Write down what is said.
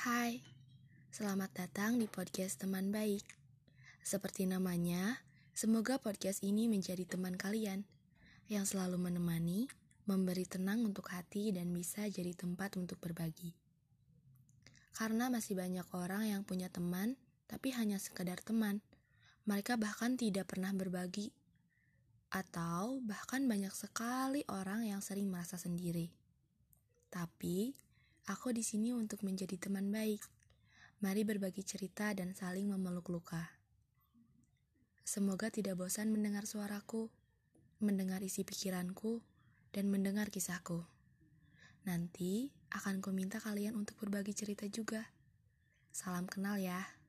Hai, selamat datang di podcast Teman Baik. Seperti namanya, semoga podcast ini menjadi teman kalian yang selalu menemani, memberi tenang untuk hati, dan bisa jadi tempat untuk berbagi. Karena masih banyak orang yang punya teman, tapi hanya sekedar teman. Mereka bahkan tidak pernah berbagi, atau bahkan banyak sekali orang yang sering merasa sendiri. Tapi, Aku di sini untuk menjadi teman baik. Mari berbagi cerita dan saling memeluk luka. Semoga tidak bosan mendengar suaraku, mendengar isi pikiranku, dan mendengar kisahku. Nanti akan ku minta kalian untuk berbagi cerita juga. Salam kenal ya.